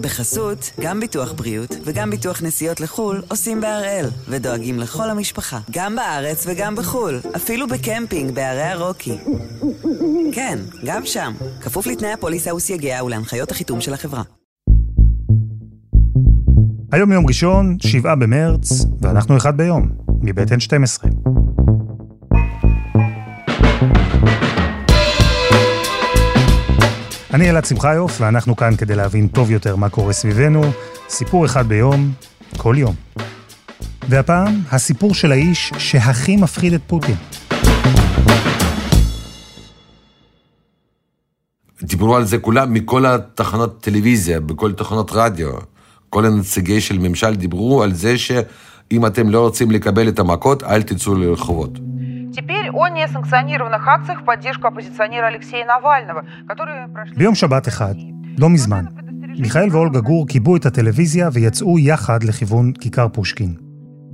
בחסות, גם ביטוח בריאות וגם ביטוח נסיעות לחו"ל עושים בהראל, ודואגים לכל המשפחה, גם בארץ וגם בחו"ל, אפילו בקמפינג בערי הרוקי. כן, גם שם, כפוף לתנאי הפוליסה וסייגיה ולהנחיות החיתום של החברה. היום יום ראשון, שבעה במרץ, ואנחנו אחד ביום, מבית N12. אני אלעד שמחיוף, ואנחנו כאן כדי להבין טוב יותר מה קורה סביבנו, סיפור אחד ביום, כל יום. והפעם, הסיפור של האיש שהכי מפחיד את פוטין. דיברו על זה כולם מכל התחנות טלוויזיה, בכל תחנות רדיו. כל הנציגי של ממשל דיברו על זה שאם אתם לא רוצים לקבל את המכות, אל תצאו לרחובות. ביום שבת אחד, לא מזמן, מיכאל ואולגה גור כיבו את הטלוויזיה ויצאו יחד לכיוון כיכר פושקין.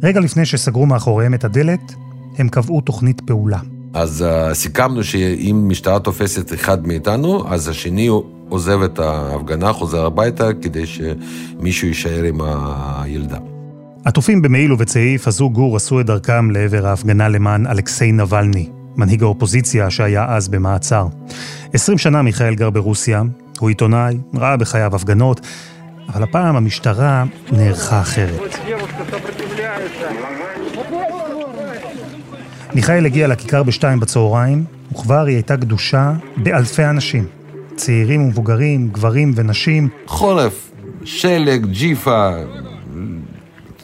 רגע לפני שסגרו מאחוריהם את הדלת, הם קבעו תוכנית פעולה. אז uh, סיכמנו שאם משטרה תופסת אחד מאיתנו, אז השני עוזב את ההפגנה, חוזר הביתה, כדי שמישהו יישאר עם הילדה. עטופים במעיל ובצעיף, הזוג גור עשו את דרכם לעבר ההפגנה למען אלכסיי נבלני, מנהיג האופוזיציה שהיה אז במעצר. עשרים שנה מיכאל גר ברוסיה, הוא עיתונאי, ראה בחייו הפגנות, אבל הפעם המשטרה נערכה אחרת. מיכאל הגיע לכיכר בשתיים בצהריים, וכבר היא הייתה גדושה באלפי אנשים. צעירים ומבוגרים, גברים ונשים. חורף, שלג, ג'יפה,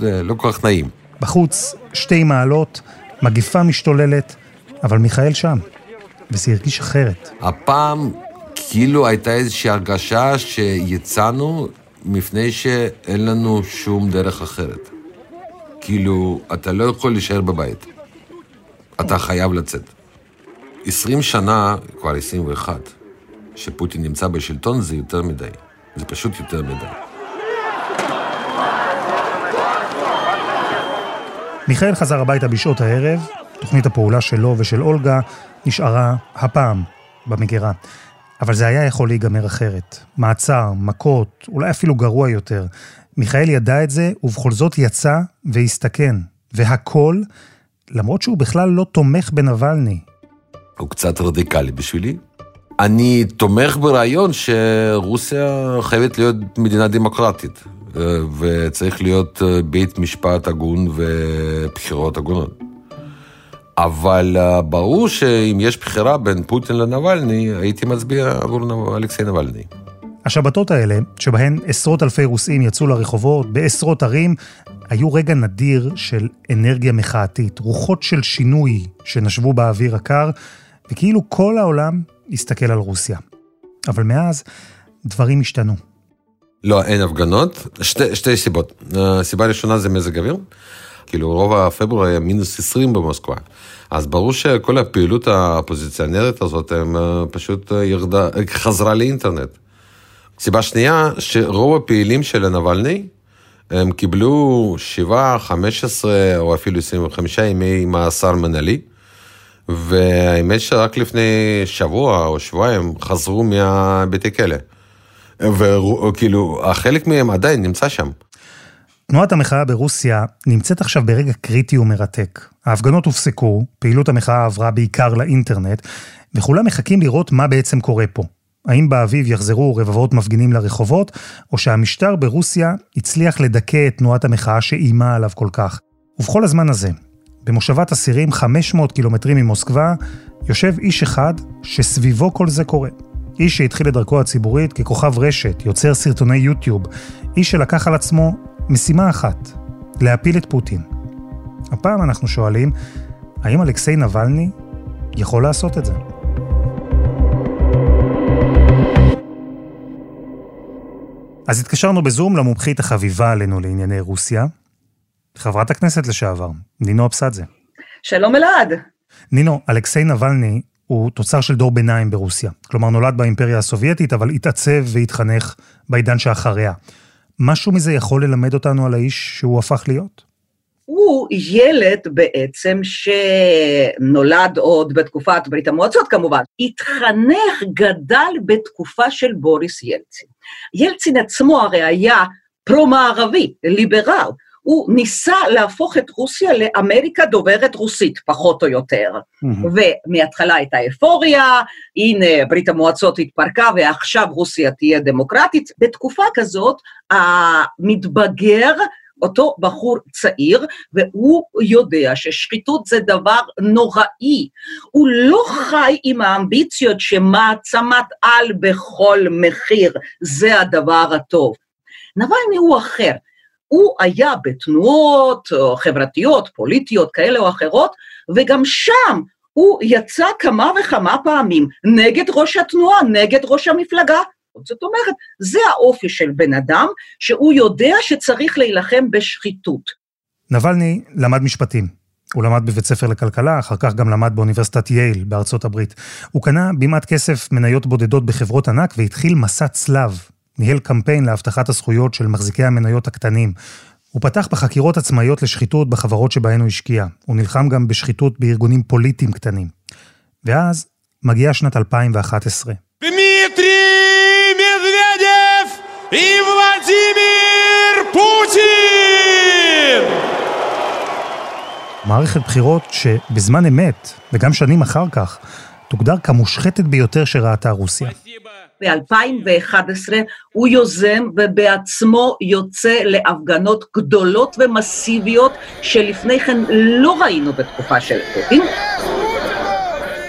לא כל כך נעים. בחוץ, שתי מעלות, מגיפה משתוללת, אבל מיכאל שם, וזה הרגיש אחרת. הפעם כאילו הייתה איזושהי הרגשה שיצאנו מפני שאין לנו שום דרך אחרת. כאילו, אתה לא יכול להישאר בבית. אתה חייב לצאת. עשרים שנה, כבר עשרים ואחת, שפוטין נמצא בשלטון זה יותר מדי. זה פשוט יותר מדי. מיכאל חזר הביתה בשעות הערב, תוכנית הפעולה שלו ושל אולגה נשארה הפעם במגירה. אבל זה היה יכול להיגמר אחרת. מעצר, מכות, אולי אפילו גרוע יותר. מיכאל ידע את זה, ובכל זאת יצא והסתכן. והכל, למרות שהוא בכלל לא תומך בנבלני. הוא קצת רדיקלי בשבילי. אני תומך ברעיון שרוסיה חייבת להיות מדינה דמוקרטית, וצריך להיות בית משפט הגון ובחירות הגונות. אבל ברור שאם יש בחירה בין פוטין לנבלני, הייתי מצביע עבור אלכסיי נבלני. השבתות האלה, שבהן עשרות אלפי רוסים יצאו לרחובות בעשרות ערים, היו רגע נדיר של אנרגיה מחאתית, רוחות של שינוי שנשבו באוויר הקר, וכאילו כל העולם הסתכל על רוסיה. אבל מאז, דברים השתנו. לא, אין הפגנות. שתי, שתי סיבות. הסיבה הראשונה זה מזג אוויר. כאילו רוב הפברואר היה מינוס 20 במוסקבה. אז ברור שכל הפעילות האופוזיציונרית הזאת הם פשוט ירדה, חזרה לאינטרנט. סיבה שנייה, שרוב הפעילים של הנבלני, הם קיבלו 7, 15 או אפילו 25 ימי מאסר מנהלי. והאמת שרק לפני שבוע או שבועיים חזרו מהביתי כלא. וכאילו, החלק מהם עדיין נמצא שם. תנועת המחאה ברוסיה נמצאת עכשיו ברגע קריטי ומרתק. ההפגנות הופסקו, פעילות המחאה עברה בעיקר לאינטרנט, וכולם מחכים לראות מה בעצם קורה פה. האם באביב יחזרו רבבות מפגינים לרחובות, או שהמשטר ברוסיה הצליח לדכא את תנועת המחאה שאיימה עליו כל כך. ובכל הזמן הזה, במושבת אסירים 500 קילומטרים ממוסקבה, יושב איש אחד שסביבו כל זה קורה. איש שהתחיל את דרכו הציבורית ככוכב רשת, יוצר סרטוני יוטיוב, איש שלקח על עצמו משימה אחת, להפיל את פוטין. הפעם אנחנו שואלים, האם אלכסיי נבלני יכול לעשות את זה? אז התקשרנו בזום למומחית החביבה עלינו לענייני רוסיה, חברת הכנסת לשעבר, נינו אבסדזה. שלום אלעד. נינו, אלכסיי נבלני הוא תוצר של דור ביניים ברוסיה. כלומר, נולד באימפריה הסובייטית, אבל התעצב והתחנך בעידן שאחריה. משהו מזה יכול ללמד אותנו על האיש שהוא הפך להיות? הוא ילד בעצם שנולד עוד בתקופת ברית המועצות כמובן, התחנך, גדל בתקופה של בוריס ילצין. ילצין עצמו הרי היה פרו-מערבי, ליברל, הוא ניסה להפוך את רוסיה לאמריקה דוברת רוסית, פחות או יותר. Mm-hmm. ומההתחלה הייתה אפוריה, הנה ברית המועצות התפרקה ועכשיו רוסיה תהיה דמוקרטית. בתקופה כזאת המתבגר אותו בחור צעיר, והוא יודע ששחיתות זה דבר נוראי. הוא לא חי עם האמביציות שמעצמת על בכל מחיר, זה הדבר הטוב. נבלני הוא אחר. הוא היה בתנועות חברתיות, פוליטיות כאלה או אחרות, וגם שם הוא יצא כמה וכמה פעמים נגד ראש התנועה, נגד ראש המפלגה. זאת אומרת, זה האופי של בן אדם, שהוא יודע שצריך להילחם בשחיתות. נבלני למד משפטים. הוא למד בבית ספר לכלכלה, אחר כך גם למד באוניברסיטת יייל בארצות הברית. הוא קנה בימת כסף מניות בודדות בחברות ענק והתחיל מסע צלב. ניהל קמפיין להבטחת הזכויות של מחזיקי המניות הקטנים. הוא פתח בחקירות עצמאיות לשחיתות בחברות שבהן הוא השקיע. הוא נלחם גם בשחיתות בארגונים פוליטיים קטנים. ואז מגיעה שנת 2011. מערכת בחירות שבזמן אמת, וגם שנים אחר כך, תוגדר כמושחתת ביותר שראתה רוסיה. ב-2011 הוא יוזם ובעצמו יוצא להפגנות גדולות ומסיביות שלפני כן לא ראינו בתקופה של פוטין.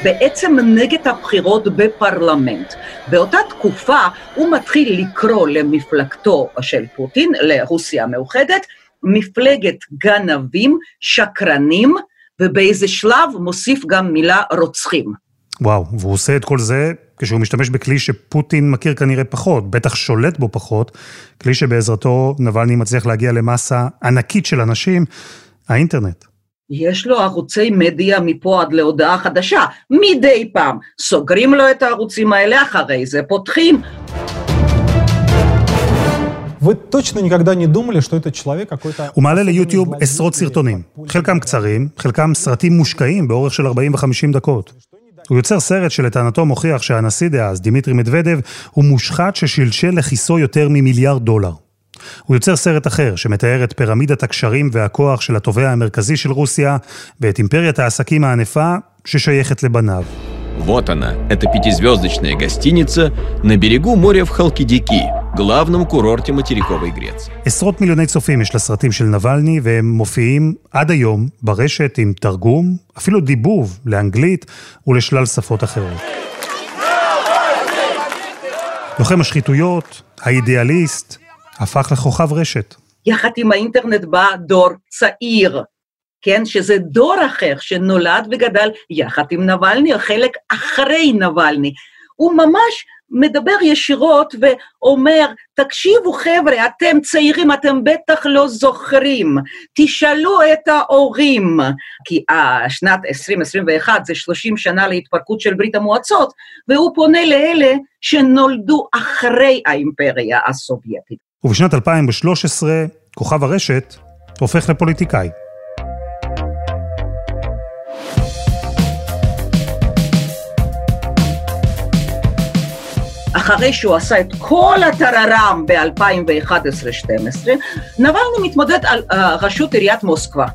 בעצם נגד הבחירות בפרלמנט. באותה תקופה הוא מתחיל לקרוא למפלגתו של פוטין, לרוסיה המאוחדת, מפלגת גנבים, שקרנים, ובאיזה שלב מוסיף גם מילה רוצחים. וואו, והוא עושה את כל זה כשהוא משתמש בכלי שפוטין מכיר כנראה פחות, בטח שולט בו פחות, כלי שבעזרתו נבלני מצליח להגיע למסה ענקית של אנשים, האינטרנט. יש לו ערוצי מדיה מפה עד להודעה חדשה, מדי פעם. סוגרים לו את הערוצים האלה, אחרי זה פותחים. הוא מעלה ליוטיוב עשרות סרטונים, חלקם קצרים, חלקם סרטים מושקעים באורך של 40-50 דקות. הוא יוצר סרט שלטענתו מוכיח שהנשיא דאז, דימיטרי מדוודב, הוא מושחת ששלשל לכיסו יותר ממיליארד דולר. הוא יוצר סרט אחר, שמתאר את פירמידת הקשרים והכוח של התובע המרכזי של רוסיה, ואת אימפריית העסקים הענפה ששייכת לבניו. Вот она, это пятизвездочная гостиница на берегу моря в Халкидики, главном курорте материковой Греции. עשרות מיליוני צופים יש לסרטים של נבלני, והם מופיעים עד היום ברשת עם תרגום, אפילו דיבוב לאנגלית ולשלל שפות אחרות. לוחם השחיתויות, האידיאליסט, הפך לכוכב רשת. יחד עם האינטרנט בא דור צעיר, כן, שזה דור אחר שנולד וגדל יחד עם נבלני, או חלק אחרי נבלני. הוא ממש מדבר ישירות ואומר, תקשיבו חבר'ה, אתם צעירים, אתם בטח לא זוכרים, תשאלו את ההורים, כי שנת 2021 זה 30 שנה להתפרקות של ברית המועצות, והוא פונה לאלה שנולדו אחרי האימפריה הסובייטית. ובשנת 2013, כוכב הרשת הופך לפוליטיקאי. אחרי שהוא עשה את כל הטררם ב-2011-2012, נבלני מתמודד על uh, ראשות עיריית מוסקבה.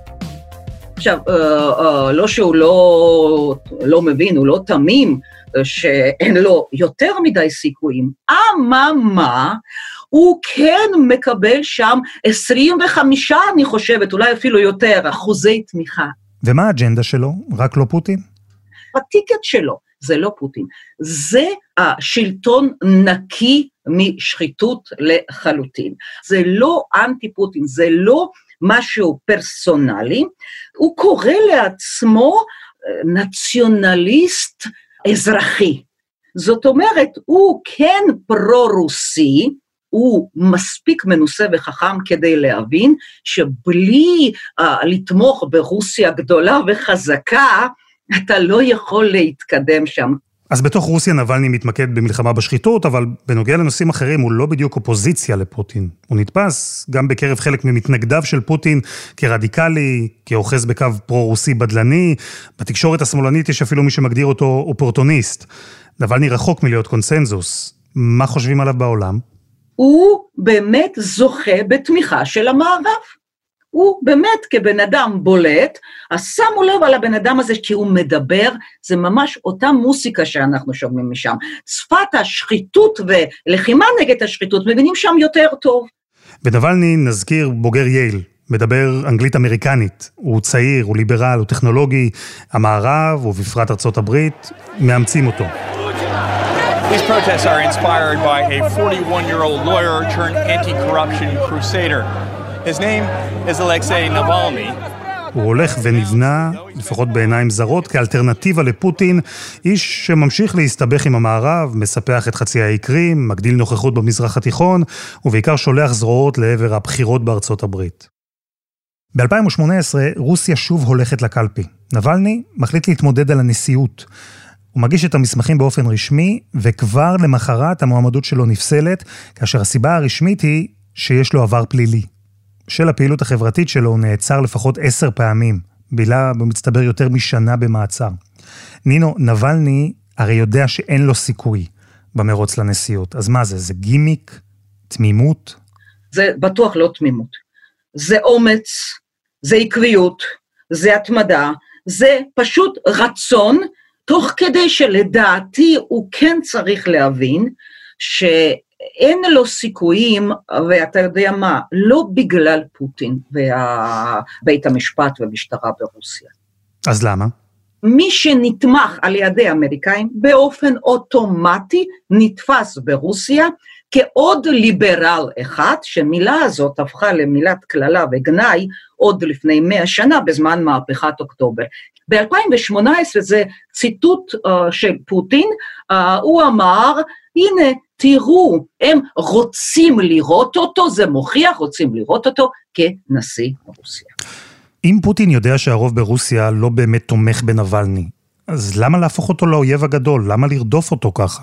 עכשיו, uh, uh, לא שהוא לא, לא מבין, הוא לא תמים, שאין לו יותר מדי סיכויים. אממה, הוא כן מקבל שם 25, אני חושבת, אולי אפילו יותר, אחוזי תמיכה. ומה האג'נדה שלו? רק לא פוטין? הטיקט שלו זה לא פוטין, זה השלטון נקי משחיתות לחלוטין. זה לא אנטי פוטין, זה לא משהו פרסונלי, הוא קורא לעצמו אה, נציונליסט אזרחי. זאת אומרת, הוא כן פרו-רוסי, הוא מספיק מנוסה וחכם כדי להבין שבלי uh, לתמוך ברוסיה גדולה וחזקה, אתה לא יכול להתקדם שם. אז בתוך רוסיה נבלני מתמקד במלחמה בשחיתות, אבל בנוגע לנושאים אחרים הוא לא בדיוק אופוזיציה לפוטין. הוא נתפס גם בקרב חלק ממתנגדיו של פוטין כרדיקלי, כאוחז בקו פרו-רוסי בדלני. בתקשורת השמאלנית יש אפילו מי שמגדיר אותו אופורטוניסט. נבלני רחוק מלהיות קונסנזוס. מה חושבים עליו בעולם? הוא באמת זוכה בתמיכה של המערב. הוא באמת כבן אדם בולט, אז שמו לב על הבן אדם הזה כי הוא מדבר, זה ממש אותה מוסיקה שאנחנו שומעים משם. שפת השחיתות ולחימה נגד השחיתות מבינים שם יותר טוב. בנבלני נזכיר בוגר יייל, מדבר אנגלית אמריקנית. הוא צעיר, הוא ליברל, הוא טכנולוגי. המערב, ובפרט ארצות הברית, מאמצים אותו. These protests are inspired by a 41-year-old lawyer turned anti-corruption crusader. הוא הולך ונבנה, לפחות בעיניים זרות, כאלטרנטיבה לפוטין, איש שממשיך להסתבך עם המערב, מספח את חצי האי קרים, מגדיל נוכחות במזרח התיכון, ובעיקר שולח זרועות לעבר הבחירות בארצות הברית. ב-2018 רוסיה שוב הולכת לקלפי. נבלני מחליט להתמודד על הנשיאות. הוא מגיש את המסמכים באופן רשמי, וכבר למחרת המועמדות שלו נפסלת, כאשר הסיבה הרשמית היא שיש לו עבר פלילי. של הפעילות החברתית שלו נעצר לפחות עשר פעמים, בילה במצטבר יותר משנה במעצר. נינו, נבלני הרי יודע שאין לו סיכוי במרוץ לנשיאות, אז מה זה, זה גימיק? תמימות? זה בטוח לא תמימות. זה אומץ, זה עקביות, זה התמדה, זה פשוט רצון, תוך כדי שלדעתי הוא כן צריך להבין ש... אין לו סיכויים, ואתה יודע מה, לא בגלל פוטין ובית המשפט והמשטרה ברוסיה. אז למה? מי שנתמך על ידי האמריקאים באופן אוטומטי נתפס ברוסיה כעוד ליברל אחד, שמילה הזאת הפכה למילת קללה וגנאי עוד לפני מאה שנה בזמן מהפכת אוקטובר. ב-2018 זה ציטוט uh, של פוטין, uh, הוא אמר, הנה תראו, הם רוצים לראות אותו, זה מוכיח, רוצים לראות אותו כנשיא רוסיה. אם פוטין יודע שהרוב ברוסיה לא באמת תומך בנבלני, אז למה להפוך אותו לאויב הגדול? למה לרדוף אותו ככה?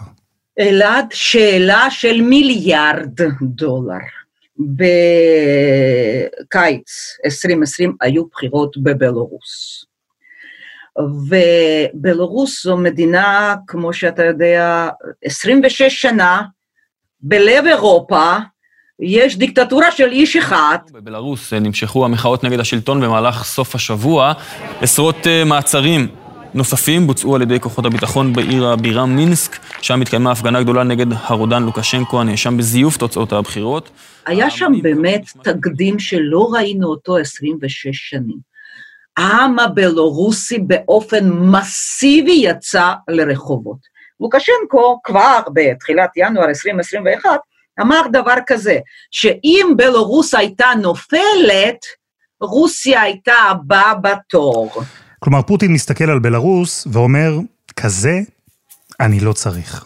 אלעד, שאלה של מיליארד דולר. בקיץ 2020 היו בחירות בבלרוס. ובלרוס זו מדינה, כמו שאתה יודע, 26 שנה, בלב אירופה, יש דיקטטורה של איש אחד. בבלרוס נמשכו המחאות נגד השלטון במהלך סוף השבוע. עשרות אה, מעצרים נוספים בוצעו על ידי כוחות הביטחון בעיר הבירה מינסק, שם התקיימה הפגנה גדולה נגד הרודן לוקשנקו, הנאשם בזיוף תוצאות הבחירות. היה שם באמת תקדים שלא ראינו אותו 26 שנים. העם הבלורוסי באופן מסיבי יצא לרחובות. לוקשנקו כבר בתחילת ינואר 2021 אמר דבר כזה, שאם בלרוס הייתה נופלת, רוסיה הייתה הבאה בתור. כלומר, פוטין מסתכל על בלרוס ואומר, כזה אני לא צריך.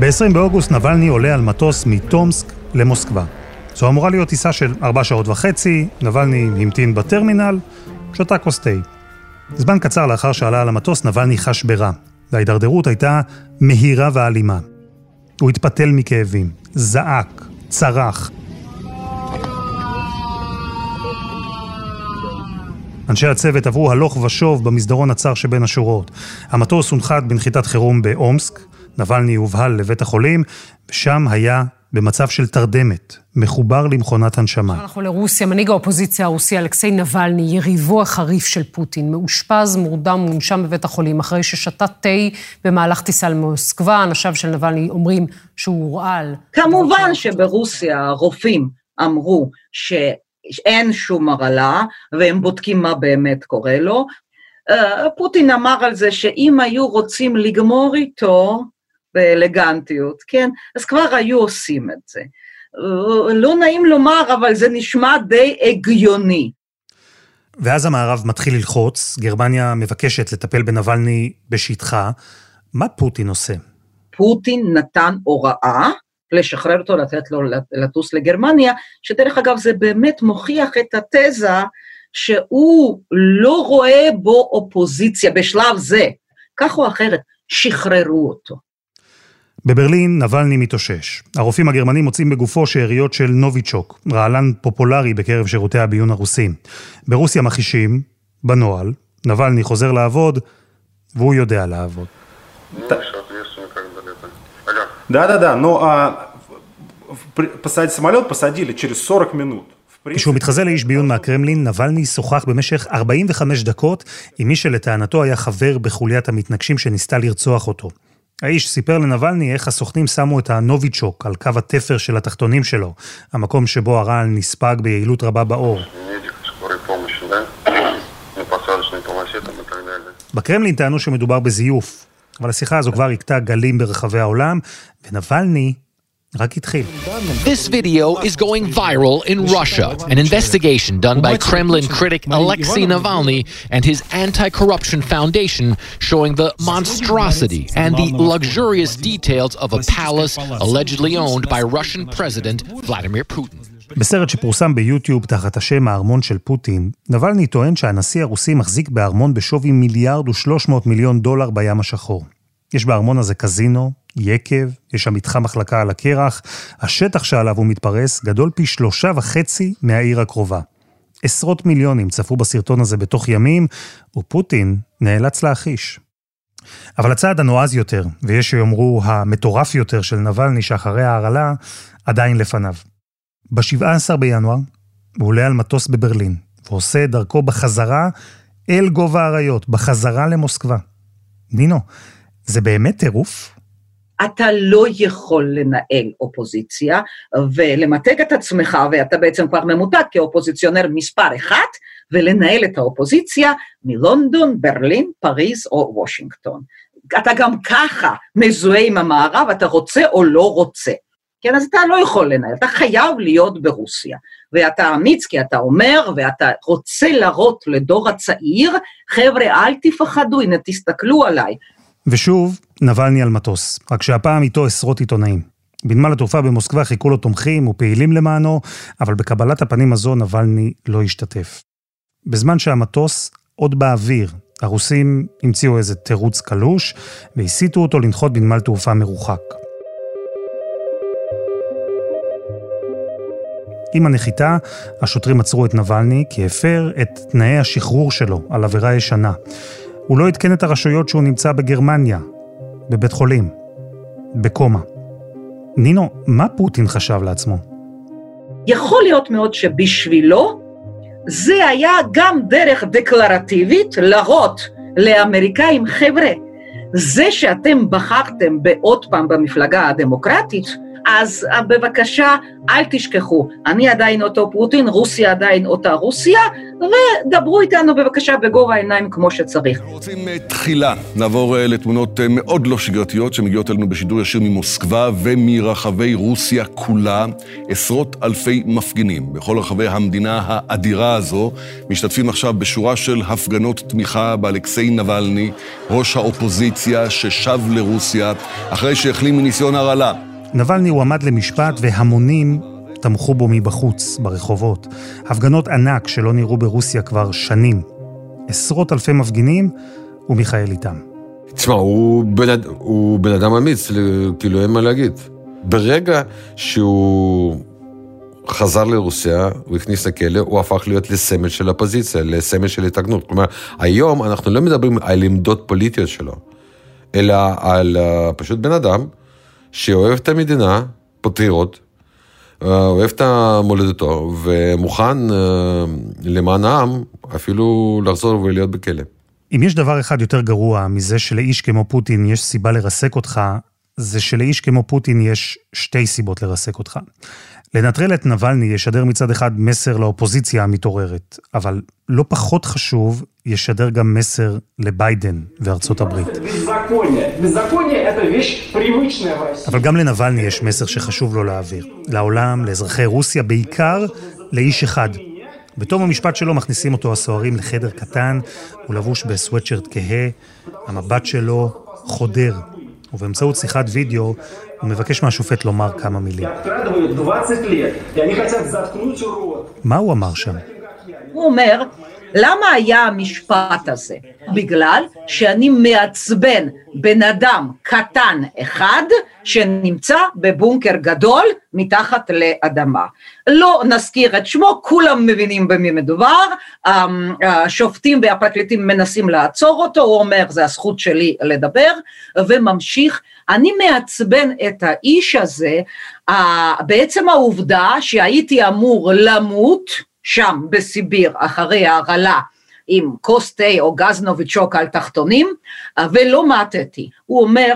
ב-20 באוגוסט נבלני עולה על מטוס מטומסק למוסקבה. זו אמורה להיות טיסה של 4 שעות וחצי, נבלני המתין בטרמינל, שתה כוס תה. זמן קצר לאחר שעלה על המטוס, נבלני חש ברע, וההידרדרות הייתה מהירה ואלימה. הוא התפתל מכאבים, זעק, צרח. אנשי הצוות עברו הלוך ושוב במסדרון הצר שבין השורות. המטוס הונחת בנחיתת חירום באומסק, נבלני הובהל לבית החולים, ושם היה במצב של תרדמת, מחובר למכונת הנשמה. אנחנו לרוסיה, מנהיג האופוזיציה הרוסי אלכסיי נבלני, יריבו החריף של פוטין, מאושפז, מורדם, מונשם בבית החולים, אחרי ששתה תה במהלך טיסה למוסקבה, אנשיו של נבלני אומרים שהוא הורעל. כמובן שברוסיה הרופאים אמרו שאין שום הרעלה, והם בודקים מה באמת קורה לו. אה, פוטין אמר על זה שאם היו רוצים לגמור איתו, באלגנטיות, כן? אז כבר היו עושים את זה. לא נעים לומר, אבל זה נשמע די הגיוני. ואז המערב מתחיל ללחוץ, גרמניה מבקשת לטפל בנבלני בשטחה. מה פוטין עושה? פוטין נתן הוראה לשחרר אותו, לתת לו לטוס לגרמניה, שדרך אגב זה באמת מוכיח את התזה שהוא לא רואה בו אופוזיציה בשלב זה, כך או אחרת, שחררו אותו. בברלין נבלני מתאושש. הרופאים הגרמנים מוצאים בגופו שאריות של נוביצ'וק, רעלן פופולרי בקרב שירותי הביון הרוסים. ברוסיה מכחישים, בנוהל, נבלני חוזר לעבוד, והוא יודע לעבוד. Да-да-да, но а, посадить самолет посадили через 40 минут. כשהוא מתחזה לאיש ביון מהקרמלין, נבלני שוחח במשך 45 דקות עם מי שלטענתו היה חבר בחוליית המתנגשים שניסתה לרצוח אותו. האיש סיפר לנבלני איך הסוכנים שמו את הנוביצ'וק על קו התפר של התחתונים שלו, המקום שבו הרעל נספג ביעילות רבה באור. בקרמלין טענו שמדובר בזיוף, אבל השיחה הזו כבר הכתה גלים ברחבי העולם, ונבלני. This video is going viral in Russia. An investigation done by Kremlin critic Alexei Navalny and his anti-corruption foundation showing the monstrosity and the luxurious details of a palace allegedly owned by Russian President Vladimir Putin. בסרט שפורסם ביוטיוב תחת השם הארמון של פוטין, נבלני טוען שהנשיא הרוסי מחזיק בארמון בשווי מיליארד ושלוש מאות מיליון דולר בים השחור. יש בארמון הזה קזינו, יקב, יש שם מתחם מחלקה על הקרח, השטח שעליו הוא מתפרס גדול פי שלושה וחצי מהעיר הקרובה. עשרות מיליונים צפו בסרטון הזה בתוך ימים, ופוטין נאלץ להחיש. אבל הצעד הנועז יותר, ויש שיאמרו המטורף יותר של נבלני שאחרי ההרעלה, עדיין לפניו. ב-17 בינואר הוא עולה על מטוס בברלין, ועושה את דרכו בחזרה אל גובה האריות, בחזרה למוסקבה. נינו, זה באמת טירוף? אתה לא יכול לנהל אופוזיציה ולמתג את עצמך, ואתה בעצם כבר ממותג כאופוזיציונר מספר אחת, ולנהל את האופוזיציה מלונדון, ברלין, פריז או וושינגטון. אתה גם ככה מזוהה עם המערב, אתה רוצה או לא רוצה. כן, אז אתה לא יכול לנהל, אתה חייב להיות ברוסיה. ואתה אמיץ כי אתה אומר, ואתה רוצה להראות לדור הצעיר, חבר'ה, אל תפחדו, הנה תסתכלו עליי. ושוב, נבלני על מטוס, רק שהפעם איתו עשרות עיתונאים. בנמל התעופה במוסקבה חיכו לו תומכים ופעילים למענו, אבל בקבלת הפנים הזו נבלני לא השתתף. בזמן שהמטוס עוד באוויר, הרוסים המציאו איזה תירוץ קלוש, והסיתו אותו לנחות בנמל תעופה מרוחק. עם הנחיתה, השוטרים עצרו את נבלני כי הפר את תנאי השחרור שלו על עבירה ישנה. הוא לא עדכן את הרשויות שהוא נמצא בגרמניה, בבית חולים, בקומה. נינו, מה פוטין חשב לעצמו? יכול להיות מאוד שבשבילו זה היה גם דרך דקלרטיבית להראות לאמריקאים, חבר'ה, זה שאתם בחרתם בעוד פעם במפלגה הדמוקרטית, אז אה, בבקשה, אל תשכחו, אני עדיין אותו פוטין, רוסיה עדיין אותה רוסיה, ודברו איתנו בבקשה בגובה העיניים כמו שצריך. אנחנו רוצים אה, תחילה לעבור אה, לתמונות מאוד לא שגרתיות שמגיעות אלינו בשידור ישיר ממוסקבה ומרחבי רוסיה כולה. עשרות אלפי מפגינים בכל רחבי המדינה האדירה הזו משתתפים עכשיו בשורה של הפגנות תמיכה באלכסיי נבלני, ראש האופוזיציה ששב לרוסיה אחרי שהחלים מניסיון הרעלה. נבלני הועמד למשפט והמונים תמכו בו מבחוץ, ברחובות. הפגנות ענק שלא נראו ברוסיה כבר שנים. עשרות אלפי מפגינים, ומיכאל איתם. תשמע, הוא בן, הוא בן אדם אמיץ, כאילו אין מה להגיד. ברגע שהוא חזר לרוסיה, הוא הכניס לכלא, הוא הפך להיות לסמל של אופוזיציה, לסמל של התאגנות. כלומר, היום אנחנו לא מדברים על עמדות פוליטיות שלו, אלא על uh, פשוט בן אדם שאוהב את המדינה, פטריוט, אה, אוהב את מולדתו, ומוכן אה, למען העם אפילו לחזור ולהיות בכלא. אם יש דבר אחד יותר גרוע מזה שלאיש כמו פוטין יש סיבה לרסק אותך, זה שלאיש כמו פוטין יש שתי סיבות לרסק אותך. לנטרל את נבלני ישדר מצד אחד מסר לאופוזיציה המתעוררת, אבל לא פחות חשוב, ישדר גם מסר לביידן וארצות הברית. אבל גם לנבלני יש מסר שחשוב לו להעביר. לעולם, לאזרחי רוסיה, בעיקר לאיש אחד. בתום המשפט שלו מכניסים אותו הסוהרים לחדר קטן, הוא לבוש בסוואטשרט כהה, המבט שלו חודר, ובאמצעות שיחת וידאו הוא מבקש מהשופט לומר כמה מילים. מה הוא אמר שם? הוא אומר, למה היה המשפט הזה? בגלל שאני מעצבן בן אדם קטן אחד שנמצא בבונקר גדול מתחת לאדמה. לא נזכיר את שמו, כולם מבינים במי מדובר, השופטים והפרקליטים מנסים לעצור אותו, הוא אומר זה הזכות שלי לדבר, וממשיך. אני מעצבן את האיש הזה, בעצם העובדה שהייתי אמור למות, שם בסיביר אחרי ההרעלה עם כוס תה או גז נוביצ'וק על תחתונים ולא מתתי. הוא אומר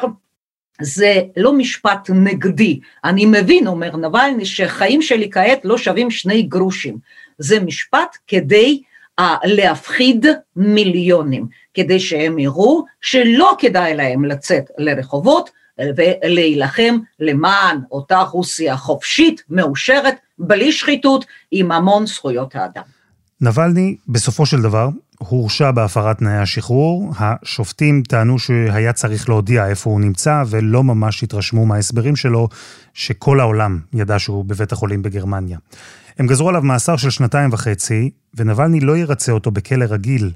זה לא משפט נגדי, אני מבין, אומר נבלני, שחיים שלי כעת לא שווים שני גרושים, זה משפט כדי uh, להפחיד מיליונים, כדי שהם יראו שלא כדאי להם לצאת לרחובות ולהילחם למען אותה רוסיה חופשית, מאושרת, בלי שחיתות, עם המון זכויות האדם. נבלני, בסופו של דבר, הורשע בהפרת תנאי השחרור. השופטים טענו שהיה צריך להודיע איפה הוא נמצא, ולא ממש התרשמו מההסברים שלו, שכל העולם ידע שהוא בבית החולים בגרמניה. הם גזרו עליו מאסר של שנתיים וחצי, ונבלני לא ירצה אותו בכלא רגיל,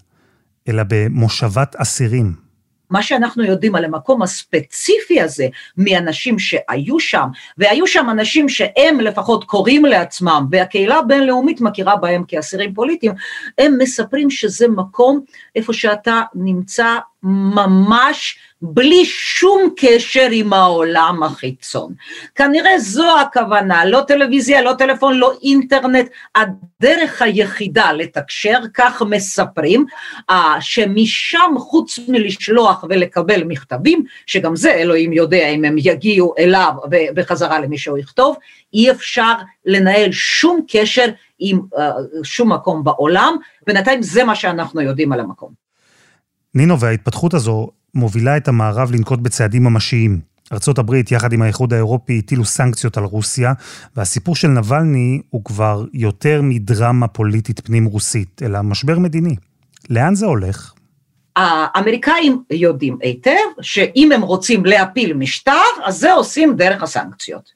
אלא במושבת אסירים מה שאנחנו יודעים על המקום הספציפי הזה מאנשים שהיו שם, והיו שם אנשים שהם לפחות קוראים לעצמם, והקהילה הבינלאומית מכירה בהם כאסירים פוליטיים, הם מספרים שזה מקום איפה שאתה נמצא ממש בלי שום קשר עם העולם החיצון. כנראה זו הכוונה, לא טלוויזיה, לא טלפון, לא אינטרנט, הדרך היחידה לתקשר, כך מספרים, אה, שמשם חוץ מלשלוח ולקבל מכתבים, שגם זה אלוהים יודע אם הם יגיעו אליו ובחזרה למישהו יכתוב, אי אפשר לנהל שום קשר עם uh, שום מקום בעולם, בינתיים זה מה שאנחנו יודעים על המקום. נינו, וההתפתחות הזו מובילה את המערב לנקוט בצעדים ממשיים. ארצות הברית, יחד עם האיחוד האירופי, הטילו סנקציות על רוסיה, והסיפור של נבלני הוא כבר יותר מדרמה פוליטית פנים-רוסית, אלא משבר מדיני. לאן זה הולך? האמריקאים יודעים היטב שאם הם רוצים להפיל משטר, אז זה עושים דרך הסנקציות.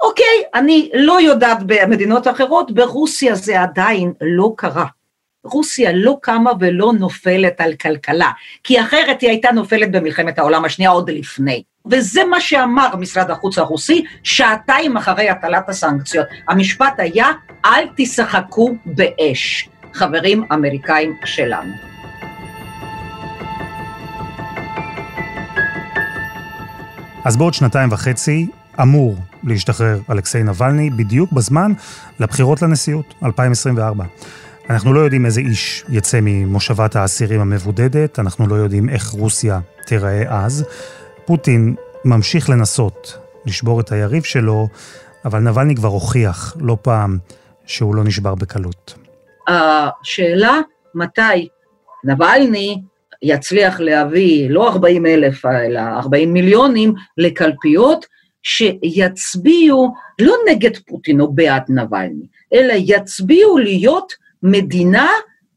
אוקיי, אני לא יודעת במדינות אחרות, ברוסיה זה עדיין לא קרה. רוסיה לא קמה ולא נופלת על כלכלה, כי אחרת היא הייתה נופלת במלחמת העולם השנייה עוד לפני. וזה מה שאמר משרד החוץ הרוסי שעתיים אחרי הטלת הסנקציות. המשפט היה, אל תשחקו באש, חברים אמריקאים שלנו. אז בעוד שנתיים וחצי אמור להשתחרר אלכסיי נבלני בדיוק בזמן לבחירות לנשיאות, 2024. אנחנו לא יודעים איזה איש יצא ממושבת האסירים המבודדת, אנחנו לא יודעים איך רוסיה תיראה אז. פוטין ממשיך לנסות לשבור את היריב שלו, אבל נבלני כבר הוכיח לא פעם שהוא לא נשבר בקלות. השאלה מתי נבלני יצליח להביא לא 40 אלף, אלא 40 מיליונים לקלפיות, שיצביעו לא נגד פוטין או בעד נבלני, אלא יצביעו להיות מדינה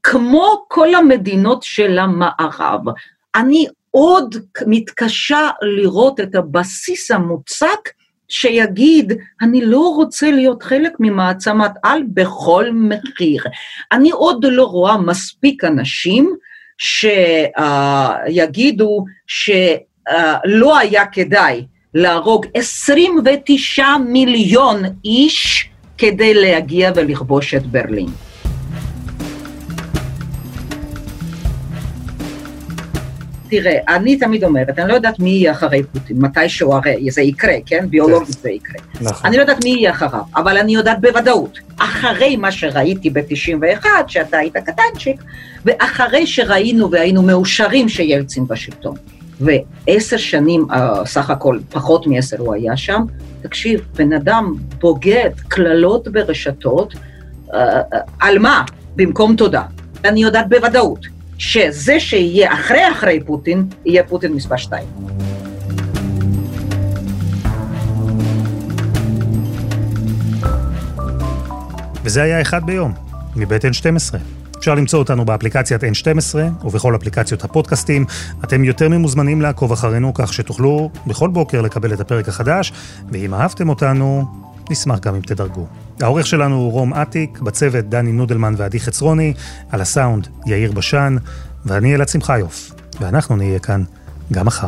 כמו כל המדינות של המערב. אני עוד מתקשה לראות את הבסיס המוצק שיגיד, אני לא רוצה להיות חלק ממעצמת על בכל מחיר. אני עוד לא רואה מספיק אנשים שיגידו שלא היה כדאי להרוג 29 מיליון איש כדי להגיע ולכבוש את ברלין. תראה, אני תמיד אומרת, אני לא יודעת מי יהיה אחרי פוטין, מתישהו הרי זה יקרה, כן? ביולוגית זה יקרה. נכון. אני לא יודעת מי יהיה אחריו, אבל אני יודעת בוודאות, אחרי מה שראיתי ב-91, שאתה היית קטנצ'יק, ואחרי שראינו והיינו מאושרים שילצין בשלטון, ועשר שנים, uh, סך הכל, פחות מעשר הוא היה שם, תקשיב, בן אדם בוגד קללות ברשתות, uh, uh, על מה? במקום תודה. אני יודעת בוודאות שזה שיהיה אחרי אחרי פוטין, יהיה פוטין מספר שתיים. וזה היה אחד ביום, מבית N12. אפשר למצוא אותנו באפליקציית N12 ובכל אפליקציות הפודקאסטים. אתם יותר ממוזמנים לעקוב אחרינו כך שתוכלו בכל בוקר לקבל את הפרק החדש, ואם אהבתם אותנו, נשמח גם אם תדרגו. העורך שלנו הוא רום אטיק, בצוות דני נודלמן ועדי חצרוני, על הסאונד יאיר בשן, ואני אלעד שמחיוף, ואנחנו נהיה כאן גם מחר.